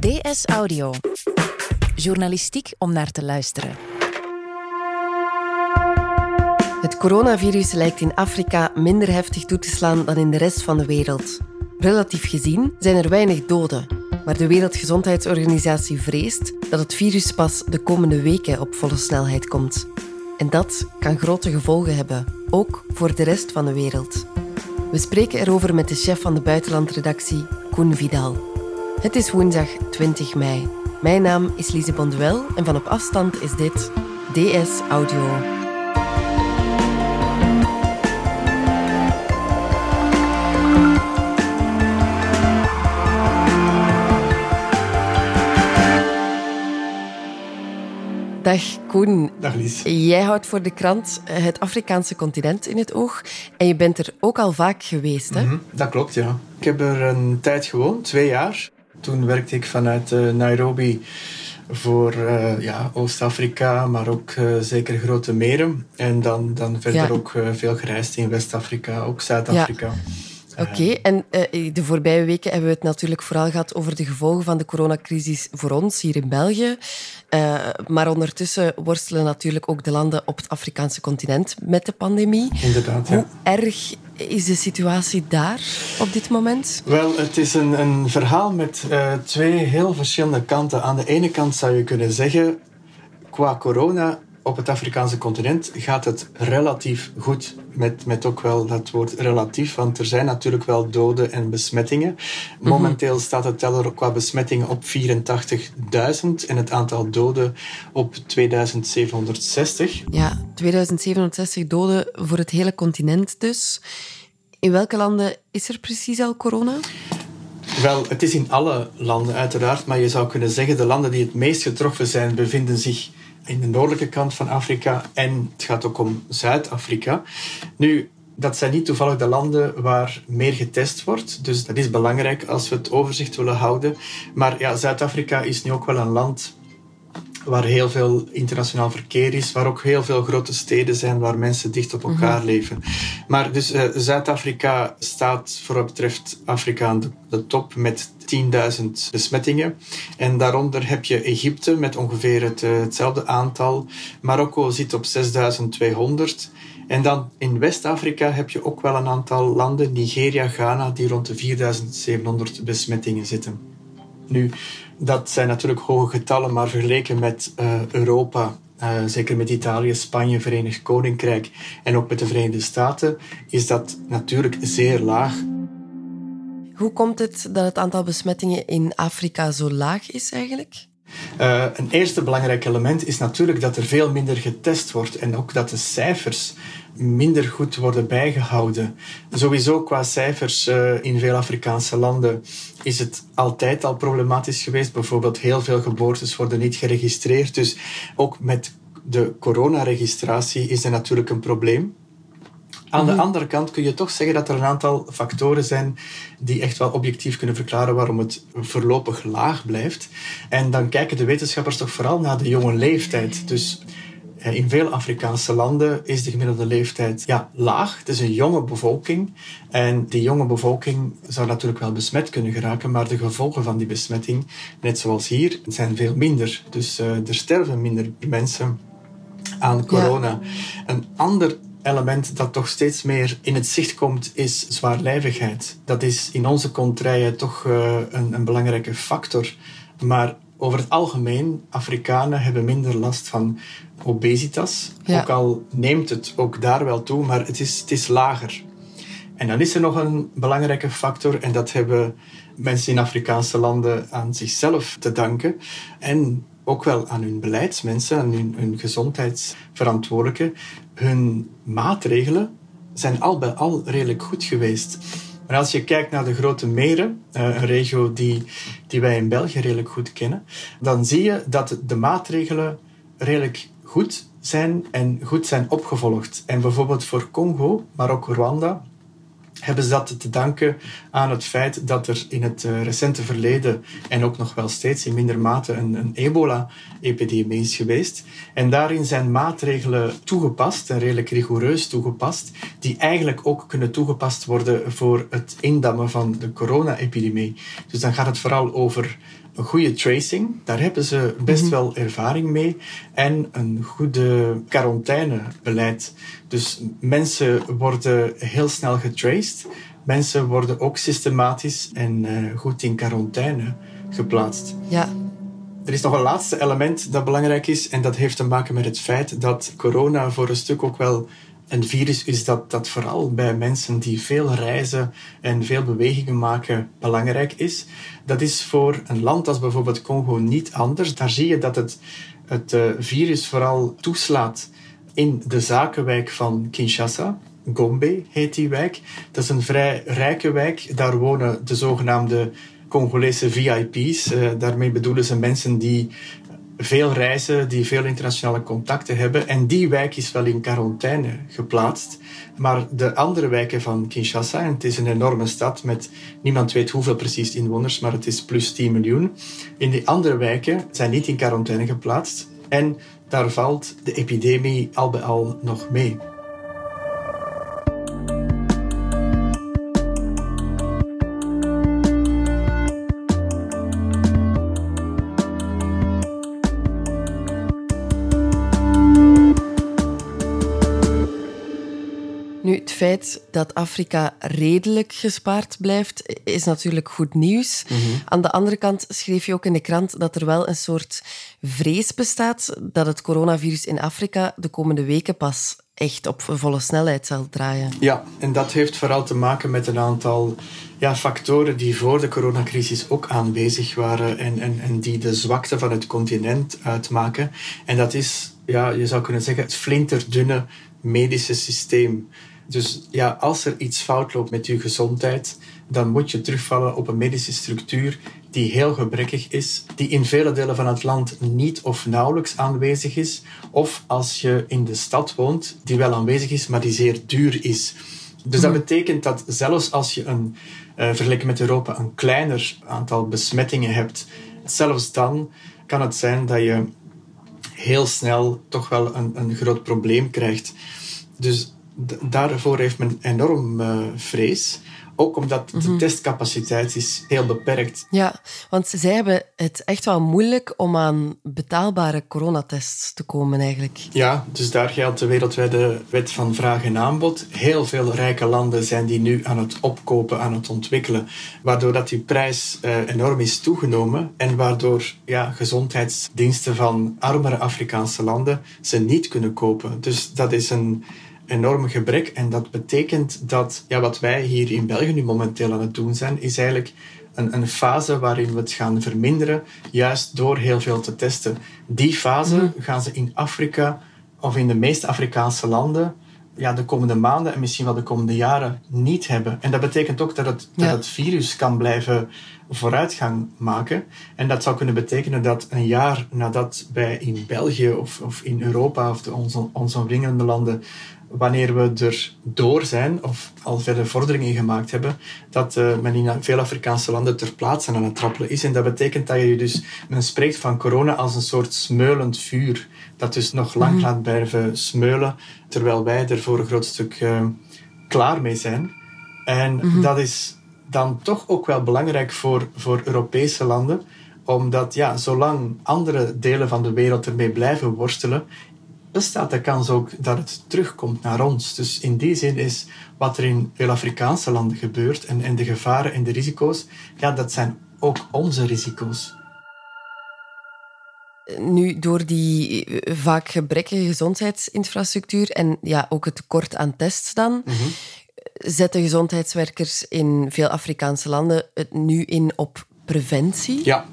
DS Audio. Journalistiek om naar te luisteren. Het coronavirus lijkt in Afrika minder heftig toe te slaan dan in de rest van de wereld. Relatief gezien zijn er weinig doden, maar de Wereldgezondheidsorganisatie vreest dat het virus pas de komende weken op volle snelheid komt. En dat kan grote gevolgen hebben, ook voor de rest van de wereld. We spreken erover met de chef van de buitenlandredactie, Koen Vidal. Het is woensdag 20 mei. Mijn naam is Lise Bonduel en van op afstand is dit DS Audio. Dag Koen. Dag Lies. Jij houdt voor de krant het Afrikaanse continent in het oog. En je bent er ook al vaak geweest, hè? Mhm, dat klopt, ja. Ik heb er een tijd gewoond, twee jaar. Toen werkte ik vanuit uh, Nairobi voor uh, ja, Oost-Afrika, maar ook uh, zeker grote meren. En dan, dan verder ja. ook veel gereisd in West-Afrika, ook Zuid-Afrika. Ja. Oké, okay. en de voorbije weken hebben we het natuurlijk vooral gehad over de gevolgen van de coronacrisis voor ons hier in België. Maar ondertussen worstelen natuurlijk ook de landen op het Afrikaanse continent met de pandemie. Inderdaad, ja. Hoe erg is de situatie daar op dit moment? Wel, het is een, een verhaal met uh, twee heel verschillende kanten. Aan de ene kant zou je kunnen zeggen, qua corona op het Afrikaanse continent gaat het relatief goed. Met, met ook wel dat woord relatief, want er zijn natuurlijk wel doden en besmettingen. Momenteel staat de teller qua besmettingen op 84.000 en het aantal doden op 2760. Ja, 2760 doden voor het hele continent dus. In welke landen is er precies al corona? Wel, het is in alle landen uiteraard, maar je zou kunnen zeggen de landen die het meest getroffen zijn bevinden zich in de noordelijke kant van Afrika en het gaat ook om Zuid-Afrika. Nu, dat zijn niet toevallig de landen waar meer getest wordt. Dus dat is belangrijk als we het overzicht willen houden. Maar ja, Zuid-Afrika is nu ook wel een land waar heel veel internationaal verkeer is, waar ook heel veel grote steden zijn waar mensen dicht op elkaar mm-hmm. leven. Maar dus uh, Zuid-Afrika staat voor wat betreft Afrika aan de, de top met 10.000 besmettingen. En daaronder heb je Egypte met ongeveer het, uh, hetzelfde aantal. Marokko zit op 6.200. En dan in West-Afrika heb je ook wel een aantal landen, Nigeria, Ghana, die rond de 4.700 besmettingen zitten. Nu, dat zijn natuurlijk hoge getallen, maar vergeleken met uh, Europa, uh, zeker met Italië, Spanje, Verenigd Koninkrijk en ook met de Verenigde Staten, is dat natuurlijk zeer laag. Hoe komt het dat het aantal besmettingen in Afrika zo laag is eigenlijk? Uh, een eerste belangrijk element is natuurlijk dat er veel minder getest wordt en ook dat de cijfers minder goed worden bijgehouden. Sowieso qua cijfers uh, in veel Afrikaanse landen is het altijd al problematisch geweest. Bijvoorbeeld heel veel geboortes worden niet geregistreerd. Dus ook met de coronaregistratie is er natuurlijk een probleem. Aan de andere kant kun je toch zeggen dat er een aantal factoren zijn die echt wel objectief kunnen verklaren waarom het voorlopig laag blijft. En dan kijken de wetenschappers toch vooral naar de jonge leeftijd. Dus in veel Afrikaanse landen is de gemiddelde leeftijd ja, laag. Het is een jonge bevolking. En die jonge bevolking zou natuurlijk wel besmet kunnen geraken, maar de gevolgen van die besmetting, net zoals hier, zijn veel minder. Dus uh, er sterven minder mensen aan corona. Ja. Een ander element dat toch steeds meer in het zicht komt, is zwaarlijvigheid. Dat is in onze contraien toch uh, een, een belangrijke factor. Maar over het algemeen, Afrikanen hebben minder last van obesitas. Ja. Ook al neemt het ook daar wel toe, maar het is, het is lager. En dan is er nog een belangrijke factor, en dat hebben mensen in Afrikaanse landen aan zichzelf te danken. En ook wel aan hun beleidsmensen, aan hun, hun gezondheidsverantwoordelijken. Hun maatregelen zijn al bij al redelijk goed geweest. Maar als je kijkt naar de grote meren, eh, een regio die, die wij in België redelijk goed kennen, dan zie je dat de maatregelen redelijk goed zijn en goed zijn opgevolgd. En bijvoorbeeld voor Congo, maar ook Rwanda, hebben ze dat te danken aan het feit dat er in het eh, recente verleden en ook nog wel steeds in minder mate een, een ebola-epidemie is geweest. En daarin zijn maatregelen toegepast en redelijk rigoureus toegepast, die eigenlijk ook kunnen toegepast worden voor het indammen van de corona-epidemie. Dus dan gaat het vooral over een goede tracing, daar hebben ze best mhm. wel ervaring mee. En een goede quarantainebeleid. Dus mensen worden heel snel getraced. Mensen worden ook systematisch en uh, goed in quarantaine geplaatst. Ja. Er is nog een laatste element dat belangrijk is, en dat heeft te maken met het feit dat corona voor een stuk ook wel een virus is dat, dat vooral bij mensen die veel reizen en veel bewegingen maken belangrijk is. Dat is voor een land als bijvoorbeeld Congo niet anders. Daar zie je dat het, het uh, virus vooral toeslaat in de zakenwijk van Kinshasa. Gombe heet die wijk. Dat is een vrij rijke wijk. Daar wonen de zogenaamde Congolese VIP's. Uh, daarmee bedoelen ze mensen die veel reizen, die veel internationale contacten hebben. En die wijk is wel in quarantaine geplaatst. Maar de andere wijken van Kinshasa, en het is een enorme stad met niemand weet hoeveel precies inwoners, maar het is plus 10 miljoen. In die andere wijken zijn niet in quarantaine geplaatst. En daar valt de epidemie al bij al nog mee. Feit dat Afrika redelijk gespaard blijft, is natuurlijk goed nieuws. Mhm. Aan de andere kant schreef je ook in de krant dat er wel een soort vrees bestaat dat het coronavirus in Afrika de komende weken pas echt op volle snelheid zal draaien. Ja, en dat heeft vooral te maken met een aantal ja, factoren die voor de coronacrisis ook aanwezig waren en, en, en die de zwakte van het continent uitmaken. En dat is, ja, je zou kunnen zeggen, het flinterdunne medische systeem. Dus ja, als er iets fout loopt met je gezondheid, dan moet je terugvallen op een medische structuur die heel gebrekkig is, die in vele delen van het land niet of nauwelijks aanwezig is, of als je in de stad woont, die wel aanwezig is, maar die zeer duur is. Dus dat mhm. betekent dat zelfs als je een, uh, vergeleken met Europa een kleiner aantal besmettingen hebt, zelfs dan kan het zijn dat je heel snel toch wel een, een groot probleem krijgt. Dus daarvoor heeft men enorm uh, vrees. Ook omdat de mhm. testcapaciteit is heel beperkt. Ja, want zij hebben het echt wel moeilijk om aan betaalbare coronatests te komen eigenlijk. Ja, dus daar geldt de wereldwijde wet van vraag en aanbod. Heel veel rijke landen zijn die nu aan het opkopen, aan het ontwikkelen. Waardoor dat die prijs uh, enorm is toegenomen. En waardoor ja, gezondheidsdiensten van armere Afrikaanse landen ze niet kunnen kopen. Dus dat is een enorm gebrek. En dat betekent dat ja, wat wij hier in België nu momenteel aan het doen zijn, is eigenlijk een, een fase waarin we het gaan verminderen, juist door heel veel te testen. Die fase mhm. gaan ze in Afrika of in de meeste Afrikaanse landen ja, de komende maanden en misschien wel de komende jaren niet hebben. En dat betekent ook dat het, dat het virus kan blijven vooruitgang maken. En dat zou kunnen betekenen dat een jaar nadat wij in België of, of in Europa of de, onze, onze omringende landen wanneer we er door zijn of al verder vorderingen gemaakt hebben, dat uh, men in veel Afrikaanse landen ter plaatse aan het trappelen is. En dat betekent dat je dus, men spreekt van corona als een soort smeulend vuur, dat dus nog lang mm. laat blijven smeulen, terwijl wij er voor een groot stuk uh, klaar mee zijn. En mhm. dat is dan toch ook wel belangrijk voor, voor Europese landen, omdat ja, zolang andere delen van de wereld ermee blijven worstelen, bestaat de kans ook dat het terugkomt naar ons. Dus in die zin is wat er in veel Afrikaanse landen gebeurt en, en de gevaren en de risico's, ja, dat zijn ook onze risico's. Nu, door die vaak gebrekkige gezondheidsinfrastructuur en ja, ook het tekort aan tests dan, mhm. zetten gezondheidswerkers in veel Afrikaanse landen het nu in op preventie? Ja,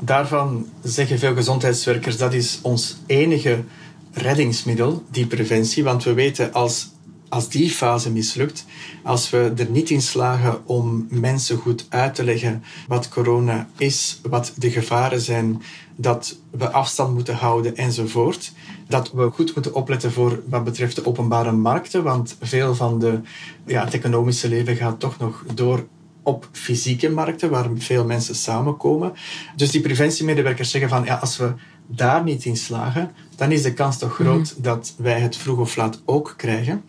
daarvan zeggen veel gezondheidswerkers dat is ons enige reddingsmiddel, die preventie. Want we weten als als die fase mislukt, als we er niet in slagen om mensen goed uit te leggen wat corona is, wat de gevaren zijn, dat we afstand moeten houden enzovoort, dat we goed moeten opletten voor wat betreft de openbare markten, want veel van de, ja, het economische leven gaat toch nog door op fysieke markten waar veel mensen samenkomen. Dus die preventiemedewerkers zeggen van ja, als we daar niet in slagen, dan is de kans toch groot mhm. dat wij het vroeg of laat ook krijgen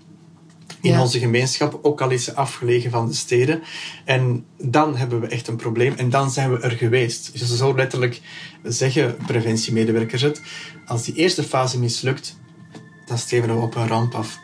in onze gemeenschap, ook al is ze afgelegen van de steden. En dan hebben we echt een probleem en dan zijn we er geweest. Dus zo letterlijk zeggen preventiemedewerkers het. Als die eerste fase mislukt, dan steven we op een ramp af.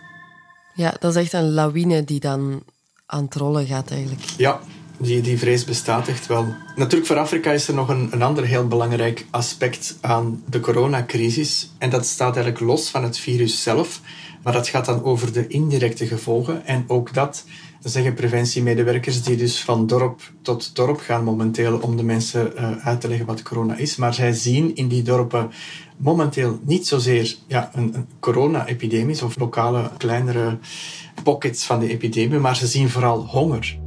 Ja, dat is echt een lawine die dan aan het rollen gaat eigenlijk. Ja, die, die vrees bestaat echt wel. Natuurlijk, voor Afrika is er nog een, een ander heel belangrijk aspect aan de coronacrisis. En dat staat eigenlijk los van het virus zelf. Maar dat gaat dan over de indirecte gevolgen. En ook dat zeggen preventiemedewerkers die dus van dorp tot dorp gaan momenteel om de mensen uh, uit te leggen wat corona is. Maar zij zien in die dorpen momenteel niet zozeer ja, een, een corona-epidemie of lokale kleinere pockets van de epidemie, maar ze zien vooral honger.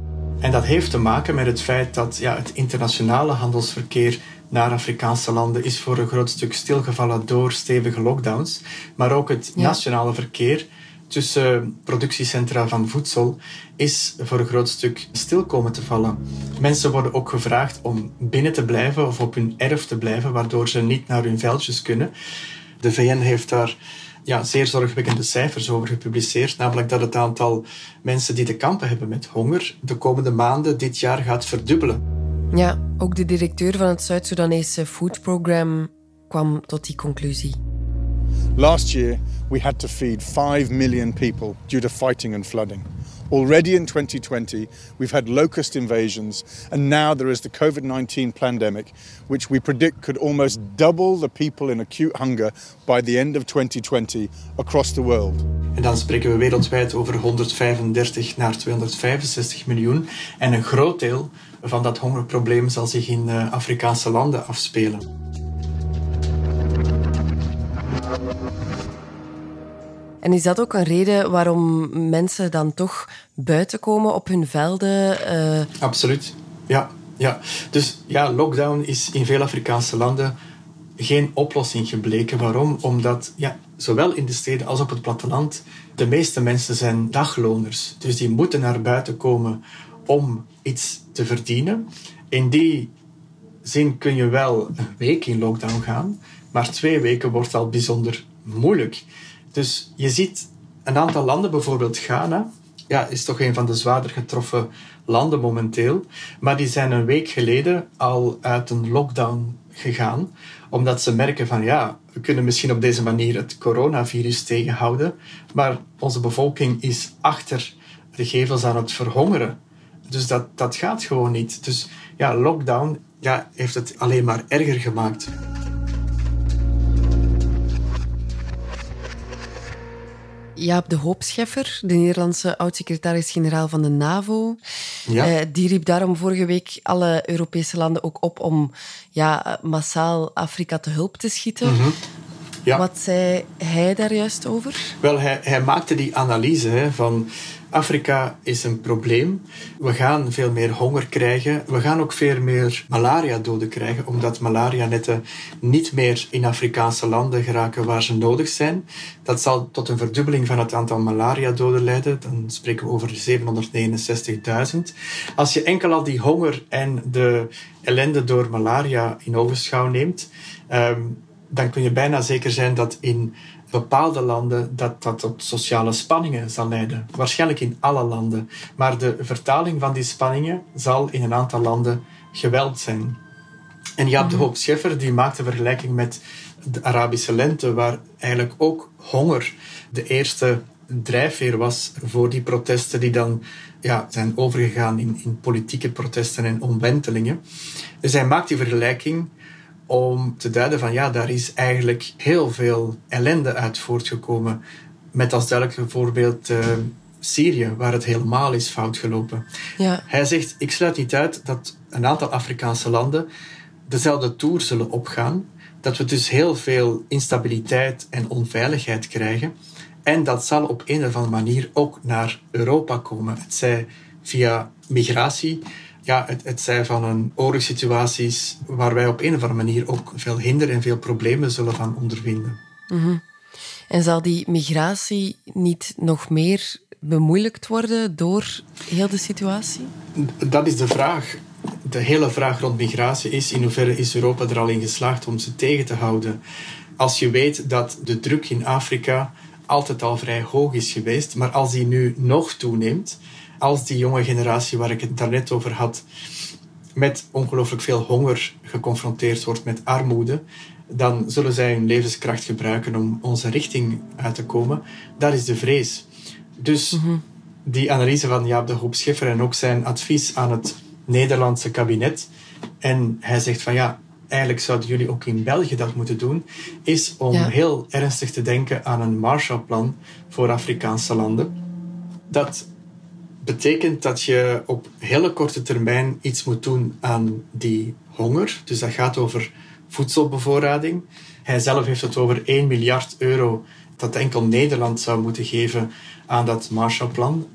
En dat heeft te maken met het feit dat ja, het internationale handelsverkeer naar Afrikaanse landen is voor een groot stuk stilgevallen door stevige lockdowns. Maar ook het nationale verkeer tussen productiecentra van voedsel is voor een groot stuk stil komen te vallen. Mensen worden ook gevraagd om binnen te blijven of op hun erf te blijven, waardoor ze niet naar hun veldjes kunnen. De VN heeft daar ja, zeer zorgwekkende cijfers over gepubliceerd. Namelijk dat het aantal mensen die te kampen hebben met honger de komende maanden dit jaar gaat verdubbelen. Ja, ook de directeur van het Zuid-Soedanese Food Program kwam tot die conclusie. Last year we had to feed 5 million people due to fighting and flooding. Already in 2020, we've had locust invasions, and now there is the COVID 19 pandemic, which we predict could almost double the people in acute hunger by the end of 2020 across the world. En dan spreken we wereldwijd over 135 naar 265 miljoen. En een groot deel van dat hongerprobleem zal zich in eh, Afrikaanse landen afspelen. En is dat ook een reden waarom mensen dan toch buiten komen op hun velden? Uh... Absoluut, ja. ja. Dus ja, lockdown is in veel Afrikaanse landen geen oplossing gebleken. Waarom? Omdat ja, zowel in de steden als op het platteland de meeste mensen zijn dagloners. Dus die moeten naar buiten komen om iets te verdienen. In die zin kun je wel een week in lockdown gaan, maar twee weken wordt al bijzonder moeilijk. Dus je ziet een aantal landen, bijvoorbeeld Ghana, ja, is toch een van de zwaarder getroffen landen momenteel. Maar die zijn een week geleden al uit een lockdown gegaan, omdat ze merken van ja, we kunnen misschien op deze manier het coronavirus tegenhouden, maar onze bevolking is achter de gevels aan het verhongeren. Dus dat, dat gaat gewoon niet. Dus ja, lockdown ja, heeft het alleen maar erger gemaakt. Jaap de Hoopscheffer, de Nederlandse oud-secretaris-generaal van de NAVO, ja. Eh, die riep daarom vorige week alle Europese landen ook op om ja, massaal Afrika te hulp te schieten. Mhm. ja. Wat zei hij daar juist over? Wel, hij, hij maakte die analyse hè, van Afrika is een probleem. We gaan veel meer honger krijgen. We gaan ook veel meer malaria-doden krijgen, omdat malaria-netten niet meer in Afrikaanse landen geraken waar ze nodig zijn. Dat zal tot een verdubbeling van het aantal malaria-doden leiden. Dan spreken we over 769.000. Als je enkel al die honger en de ellende door malaria in ogenschouw neemt, ehm, dan kun je bijna zeker zijn dat in bepaalde landen dat dat tot sociale spanningen zal leiden. Waarschijnlijk in alle landen. Maar de vertaling van die spanningen zal in een aantal landen geweld zijn. En Jaap de mhm. Hoop Scheffer die maakt een vergelijking met de Arabische lente, waar eigenlijk ook honger de eerste drijfveer was voor die protesten die dan ja, zijn overgegaan in, in politieke protesten en omwentelingen. Dus hij maakt die vergelijking om te duiden van ja, daar is eigenlijk heel veel ellende uit voortgekomen. Met als duidelijk voorbeeld uh, Syrië, waar het helemaal is fout gelopen. Ja. Hij zegt, ik sluit niet uit dat een aantal Afrikaanse landen dezelfde toer zullen opgaan. Dat we dus heel veel instabiliteit en onveiligheid krijgen. En dat zal op een of andere manier ook naar Europa komen. Het zij via migratie, ja, het, het zij van een oorlogssituaties waar wij op een of andere manier ook veel hinder en veel problemen zullen van ondervinden. Mhm. En zal die migratie niet nog meer bemoeilijkt worden door heel de situatie? Dat is de vraag. De hele vraag rond migratie is in hoeverre is Europa er al in geslaagd om ze tegen te houden. Als je weet dat de druk in Afrika altijd al vrij hoog is geweest, maar als die nu nog toeneemt, als die jonge generatie waar ik het daarnet over had, met ongelooflijk veel honger geconfronteerd wordt met armoede, dan zullen zij hun levenskracht gebruiken om onze richting uit te komen. Dat is de vrees. Dus mhm. die analyse van Jaap de Hoop Scheffer en ook zijn advies aan het Nederlandse kabinet. En hij zegt van ja, eigenlijk zouden jullie ook in België dat moeten doen, is om heel ernstig te denken aan een Marshallplan voor Afrikaanse landen. Dat betekent dat je op hele korte termijn iets moet doen aan die honger. Dus dat gaat over voedselbevoorrading. Hij zelf heeft het over 1 miljard euro dat enkel Nederland zou moeten geven aan dat Marshallplan.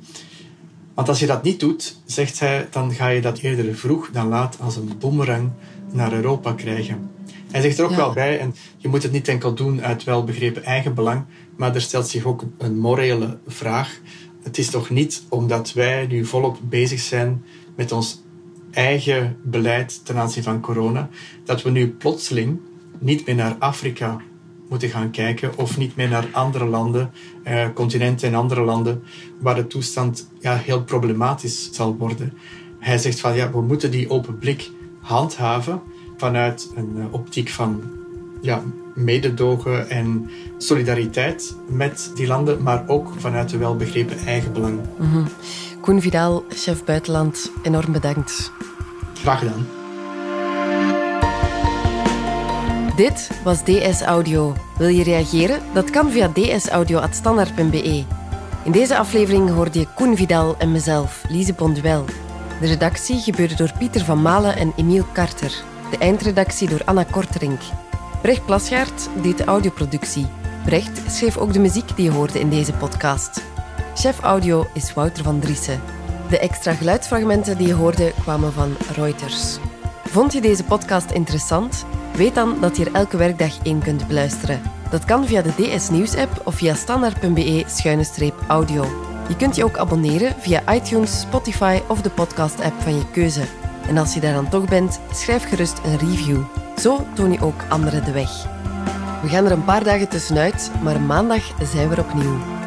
Want als je dat niet doet, zegt hij, dan ga je dat eerder vroeg dan laat als een boemerang naar Europa krijgen. Hij zegt er ook wel bij, en je moet het niet enkel doen uit welbegrepen eigenbelang, maar er stelt zich ook een morele vraag. Het is toch niet omdat wij nu volop bezig zijn met ons eigen beleid ten aanzien van corona, dat we nu plotseling niet meer naar Afrika moeten gaan kijken of niet meer naar andere landen, eh, continenten en andere landen waar de toestand ja, heel problematisch zal worden. Hij zegt van ja, we moeten die open blik handhaven vanuit een uh, optiek van ja, mededogen en solidariteit met die landen, maar ook vanuit de welbegrepen eigenbelang. Mm Koen Vidal, chef buitenland, enorm bedankt. Graag gedaan. Dit was DS Audio. Wil je reageren? Dat kan via dsaudio.standaard.be. In deze aflevering hoorde je Koen Vidal en mezelf, Lise Bonduel. De redactie gebeurde door Pieter van Malen en Emiel Karter. De eindredactie door Anna Korterink. Brecht Plasgaard deed de audioproductie. Brecht schreef ook de muziek die je hoorde in deze podcast. Chef audio is Wouter van Driessen. De extra geluidsfragmenten die je hoorde kwamen van Reuters. Vond je deze podcast interessant? Weet dan dat je er elke werkdag één kunt beluisteren. Dat kan via de DS Nieuws app of via standaard.be-audio. Je kunt je ook abonneren via iTunes, Spotify of de podcast app van je keuze. En als je daar dan toch bent, schrijf gerust een review. Zo toon ook anderen de weg. We gaan er een paar dagen tussenuit, maar maandag zijn we er opnieuw.